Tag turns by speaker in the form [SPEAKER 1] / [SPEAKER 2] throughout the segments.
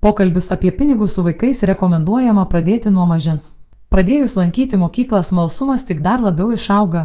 [SPEAKER 1] Pokalbius apie pinigus su vaikais rekomenduojama pradėti nuo mažens. Pradėjus lankyti mokyklą smalsumas tik dar labiau išauga.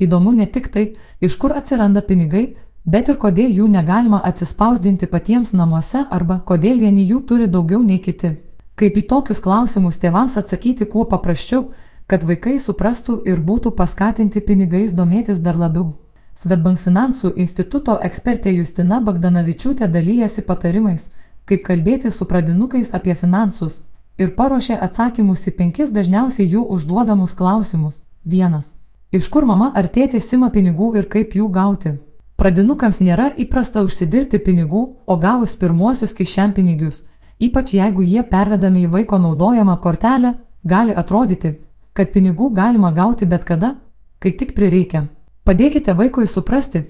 [SPEAKER 1] Įdomu ne tik tai, iš kur atsiranda pinigai, bet ir kodėl jų negalima atsispausdinti patiems namuose arba kodėl vieni jų turi daugiau nei kiti. Kaip į tokius klausimus tėvams atsakyti kuo paprasčiau, kad vaikai suprastų ir būtų paskatinti pinigais domėtis dar labiau. Svetbank finansų instituto ekspertė Justina Bagdanavičiūtė dalyjasi patarimais, kaip kalbėti su pradinukais apie finansus ir paruošė atsakymus į penkis dažniausiai jų užduodamus klausimus. Vienas. Iš kur mama ar tėtis sima pinigų ir kaip jų gauti? Pradinukams nėra įprasta užsidirbti pinigų, o gavus pirmuosius kišenpinigius, ypač jeigu jie pervedami į vaiko naudojamą kortelę, gali atrodyti, kad pinigų galima gauti bet kada, kai tik prireikia. Padėkite vaikui suprasti,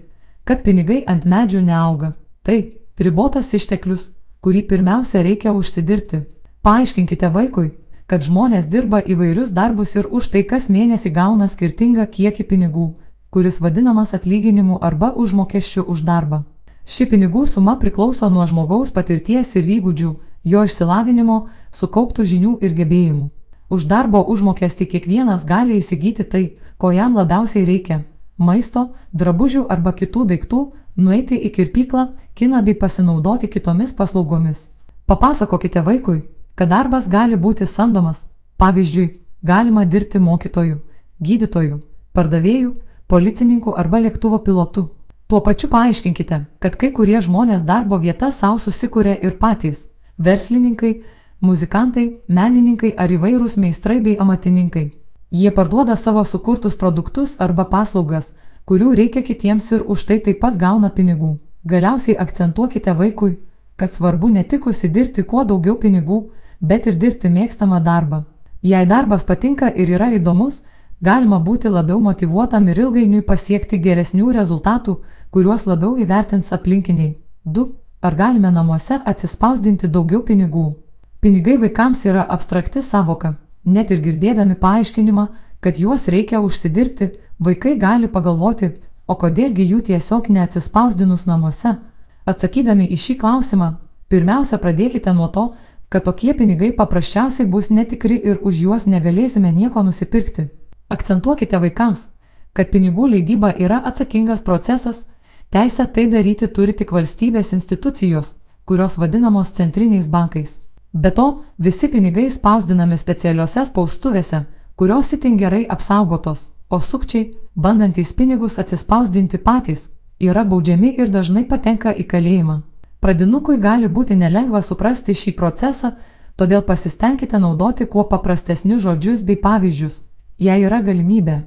[SPEAKER 1] kad pinigai ant medžių neauga. Tai ribotas išteklius, kurį pirmiausia reikia užsidirbti. Paaiškinkite vaikui, kad žmonės dirba įvairius darbus ir už tai kas mėnesį gauna skirtingą kiekį pinigų kuris vadinamas atlyginimu arba užmokesčiu už darbą. Ši pinigų suma priklauso nuo žmogaus patirties ir įgūdžių, jo išsilavinimo, sukauptų žinių ir gebėjimų. Už darbo užmokestį kiekvienas gali įsigyti tai, ko jam labiausiai reikia - maisto, drabužių arba kitų daiktų, nueiti į kirpyklą, kiną bei pasinaudoti kitomis paslaugomis. Papasakokite vaikui, kad darbas gali būti samdomas. Pavyzdžiui, galima dirbti mokytoju, gydytoju, pardavėju, policininku arba lėktuvo pilotu. Tuo pačiu paaiškinkite, kad kai kurie žmonės darbo vietą savo susikūrė ir patys - verslininkai, muzikantai, menininkai ar įvairūs meistrai bei amatininkai. Jie parduoda savo sukurtus produktus arba paslaugas, kurių reikia kitiems ir už tai taip pat gauna pinigų. Galiausiai akcentuokite vaikui, kad svarbu ne tik užsidirbti kuo daugiau pinigų, bet ir dirbti mėgstamą darbą. Jei darbas patinka ir yra įdomus, galima būti labiau motivuotam ir ilgainiui pasiekti geresnių rezultatų, kuriuos labiau įvertins aplinkiniai. 2. Ar galime namuose atsispausdinti daugiau pinigų? Pinigai vaikams yra abstrakti savoka. Net ir girdėdami paaiškinimą, kad juos reikia užsidirbti, vaikai gali pagalvoti, o kodėlgi jų tiesiog neatsispausdinus namuose. Atsakydami į šį klausimą, pirmiausia pradėkite nuo to, kad tokie pinigai paprasčiausiai bus netikri ir už juos negalėsime nieko nusipirkti. Akcentuokite vaikams, kad pinigų leidyba yra atsakingas procesas, teisę tai daryti turi tik valstybės institucijos, kurios vadinamos centriniais bankais. Be to, visi pinigai spausdinami specialiuose spaustuvėse, kurios itin gerai apsaugotos, o sukčiai, bandantys pinigus atsispausdinti patys, yra baudžiami ir dažnai patenka į kalėjimą. Pradinukui gali būti nelengva suprasti šį procesą, todėl pasistengkite naudoti kuo paprastesnius žodžius bei pavyzdžius, Jei yra galimybė,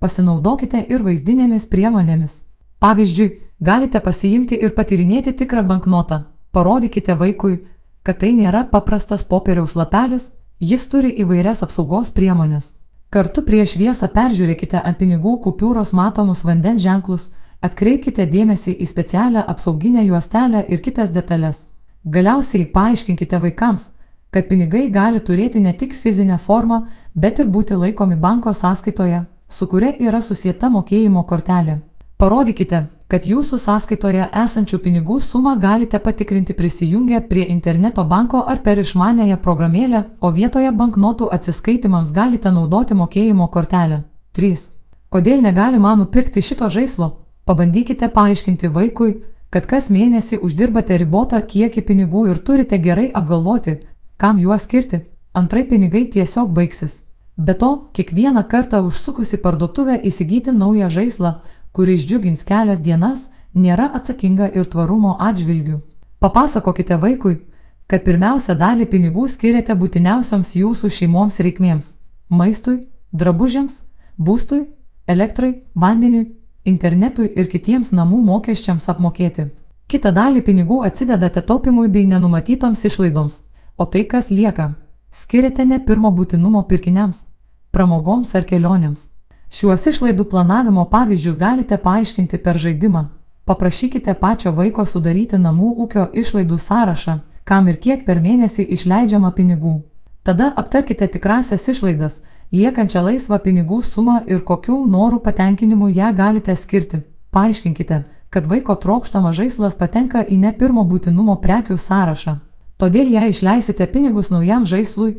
[SPEAKER 1] pasinaudokite ir vaizdinėmis priemonėmis. Pavyzdžiui, galite pasiimti ir patyrinėti tikrą banknotą. Parodykite vaikui, kad tai nėra paprastas popieriaus lapelis, jis turi įvairias apsaugos priemonės. Kartu prieš viesą peržiūrėkite ant pinigų kupiūros matomus vandens ženklus, atkreipkite dėmesį į specialią apsauginę juostelę ir kitas detalės. Galiausiai paaiškinkite vaikams, kad pinigai gali turėti ne tik fizinę formą, bet ir būti laikomi banko sąskaitoje, su kuria yra susieta mokėjimo kortelė. Parodykite, kad jūsų sąskaitoje esančių pinigų sumą galite patikrinti prisijungę prie interneto banko ar per išmanėją programėlę, o vietoje banknotų atsiskaitimams galite naudoti mokėjimo kortelę. 3. Kodėl negalima nupirkti šito žaislo? Pabandykite paaiškinti vaikui, kad kas mėnesį uždirbate ribotą kiekį pinigų ir turite gerai apgalvoti, kam juos skirti. Antrai pinigai tiesiog baigsis. Be to, kiekvieną kartą užsukusi parduotuvę įsigyti naują žaislą, kuris džiugins kelias dienas, nėra atsakinga ir tvarumo atžvilgių. Papasakokite vaikui, kad pirmiausia dalį pinigų skiriate būtiniausioms jūsų šeimoms reikmėms - maistui, drabužiams, būstui, elektrai, vandeniui, internetui ir kitiems namų mokesčiams apmokėti. Kitą dalį pinigų atsidedate taupimui bei nenumatytoms išlaidoms, o tai kas lieka skiriate ne pirmo būtinumo pirkiniams, pramogoms ar kelionėms. Šiuos išlaidų planavimo pavyzdžius galite paaiškinti per žaidimą. Paprašykite pačio vaiko sudaryti namų ūkio išlaidų sąrašą, kam ir kiek per mėnesį išleidžiama pinigų. Tada aptarkite tikrasias išlaidas, liekančią laisvą pinigų sumą ir kokių norų patenkinimų ją galite skirti. Paaiškinkite, kad vaiko trokštamas žaislas patenka į ne pirmo būtinumo prekių sąrašą. Todėl jei išleisite pinigus naujam žaislui,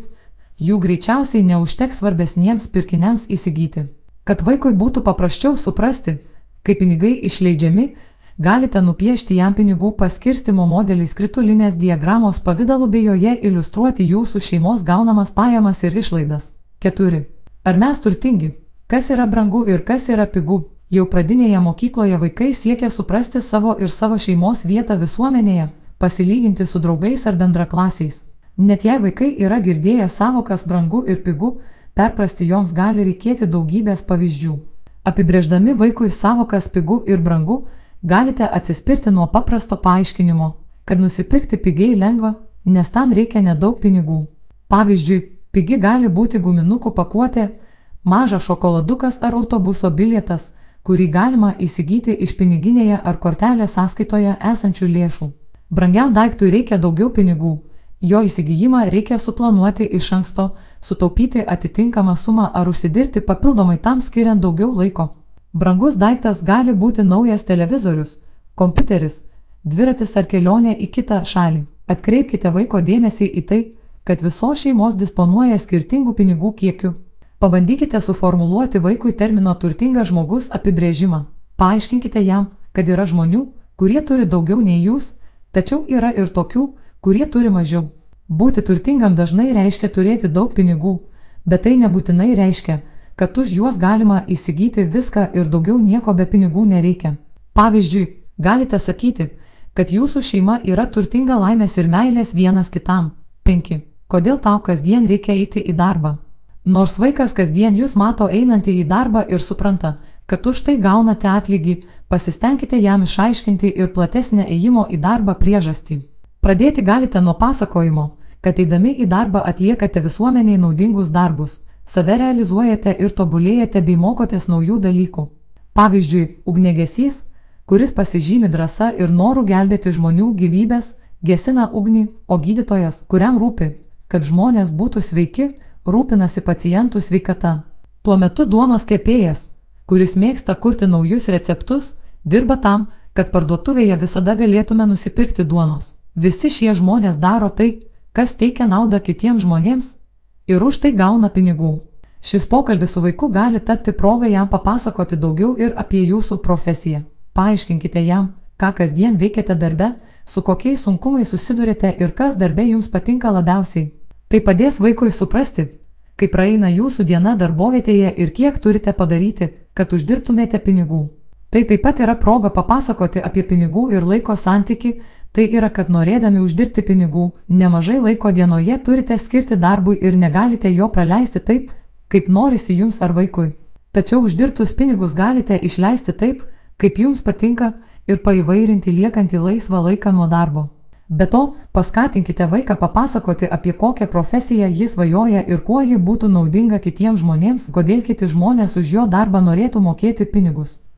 [SPEAKER 1] jų greičiausiai neužteks svarbesniems pirkiniams įsigyti. Kad vaikui būtų paprasčiau suprasti, kaip pinigai išleidžiami, galite nupiešti jam pinigų paskirstimo modelį skritulinės diagramos pavydalu bei joje iliustruoti jūsų šeimos gaunamas pajamas ir išlaidas. 4. Ar mes turtingi? Kas yra brangu ir kas yra pigu? Jau pradinėje mokykloje vaikai siekia suprasti savo ir savo šeimos vietą visuomenėje, pasilyginti su draugais ar bendraklasiais. Net jei vaikai yra girdėję savokas brangu ir pigu, perprasti joms gali reikėti daugybės pavyzdžių. Apibrėždami vaikui savokas pigu ir brangu, galite atsispirti nuo paprasto paaiškinimo, kad nusipirkti pigiai lengva, nes tam reikia nedaug pinigų. Pavyzdžiui, pigi gali būti guminukų pakuotė, mažas šokoladukas ar autobuso bilietas, kurį galima įsigyti iš piniginėje ar kortelės sąskaitoje esančių lėšų. Brangiam daiktui reikia daugiau pinigų, jo įsigijimą reikia suplanuoti iš anksto, sutaupyti atitinkamą sumą ar užsidirbti papildomai tam skiriant daugiau laiko. Brangus daiktas gali būti naujas televizorius, kompiuteris, dviratis ar kelionė į kitą šalį. Atkreipkite vaiko dėmesį į tai, kad visos šeimos disponuoja skirtingų pinigų kiekiu. Pabandykite suformuluoti vaikui termino turtingas žmogus apibrėžimą. Paaiškinkite jam, kad yra žmonių, kurie turi daugiau nei jūs, tačiau yra ir tokių, kurie turi mažiau. Būti turtingam dažnai reiškia turėti daug pinigų, bet tai nebūtinai reiškia, kad už juos galima įsigyti viską ir daugiau nieko be pinigų nereikia. Pavyzdžiui, galite sakyti, kad jūsų šeima yra turtinga laimės ir meilės vienas kitam. 5. Kodėl tau kasdien reikia eiti į darbą? Nors vaikas kasdien jūs mato einantį į darbą ir supranta, kad už tai gaunate atlygį, pasistengkite jam išaiškinti ir platesnę ėjimo į darbą priežastį. Pradėti galite nuo pasakojimo, kad eidami į darbą atliekate visuomeniai naudingus darbus, save realizuojate ir tobulėjate bei mokotės naujų dalykų. Pavyzdžiui, ugnegesys, kuris pasižymi drąsa ir noru gelbėti žmonių gyvybės, gesina ugnį, o gydytojas, kuriam rūpi, kad žmonės būtų sveiki, rūpinasi pacientų sveikata. Tuo metu duonos kepėjas, kuris mėgsta kurti naujus receptus, dirba tam, kad parduotuvėje visada galėtume nusipirkti duonos. Visi šie žmonės daro tai, kas teikia naudą kitiems žmonėms ir už tai gauna pinigų. Šis pokalbis su vaiku gali tapti progą jam papasakoti daugiau ir apie jūsų profesiją. Paaiškinkite jam, ką kasdien veikiate darbe, su kokiais sunkumais susidurite ir kas darbe jums patinka labiausiai. Tai padės vaikui suprasti, kaip praeina jūsų diena darbovietėje ir kiek turite padaryti, kad uždirbtumėte pinigų. Tai taip pat yra proga papasakoti apie pinigų ir laiko santyki, tai yra, kad norėdami uždirbti pinigų, nemažai laiko dienoje turite skirti darbui ir negalite jo praleisti taip, kaip norisi jums ar vaikui. Tačiau uždirbtus pinigus galite išleisti taip, kaip jums patinka ir paįvairinti liekantį laisvą laiką nuo darbo. Be to, paskatinkite vaiką papasakoti apie kokią profesiją jis svajoja ir kuo ji būtų naudinga kitiems žmonėms, kodėl kiti žmonės už jo darbą norėtų mokėti pinigus.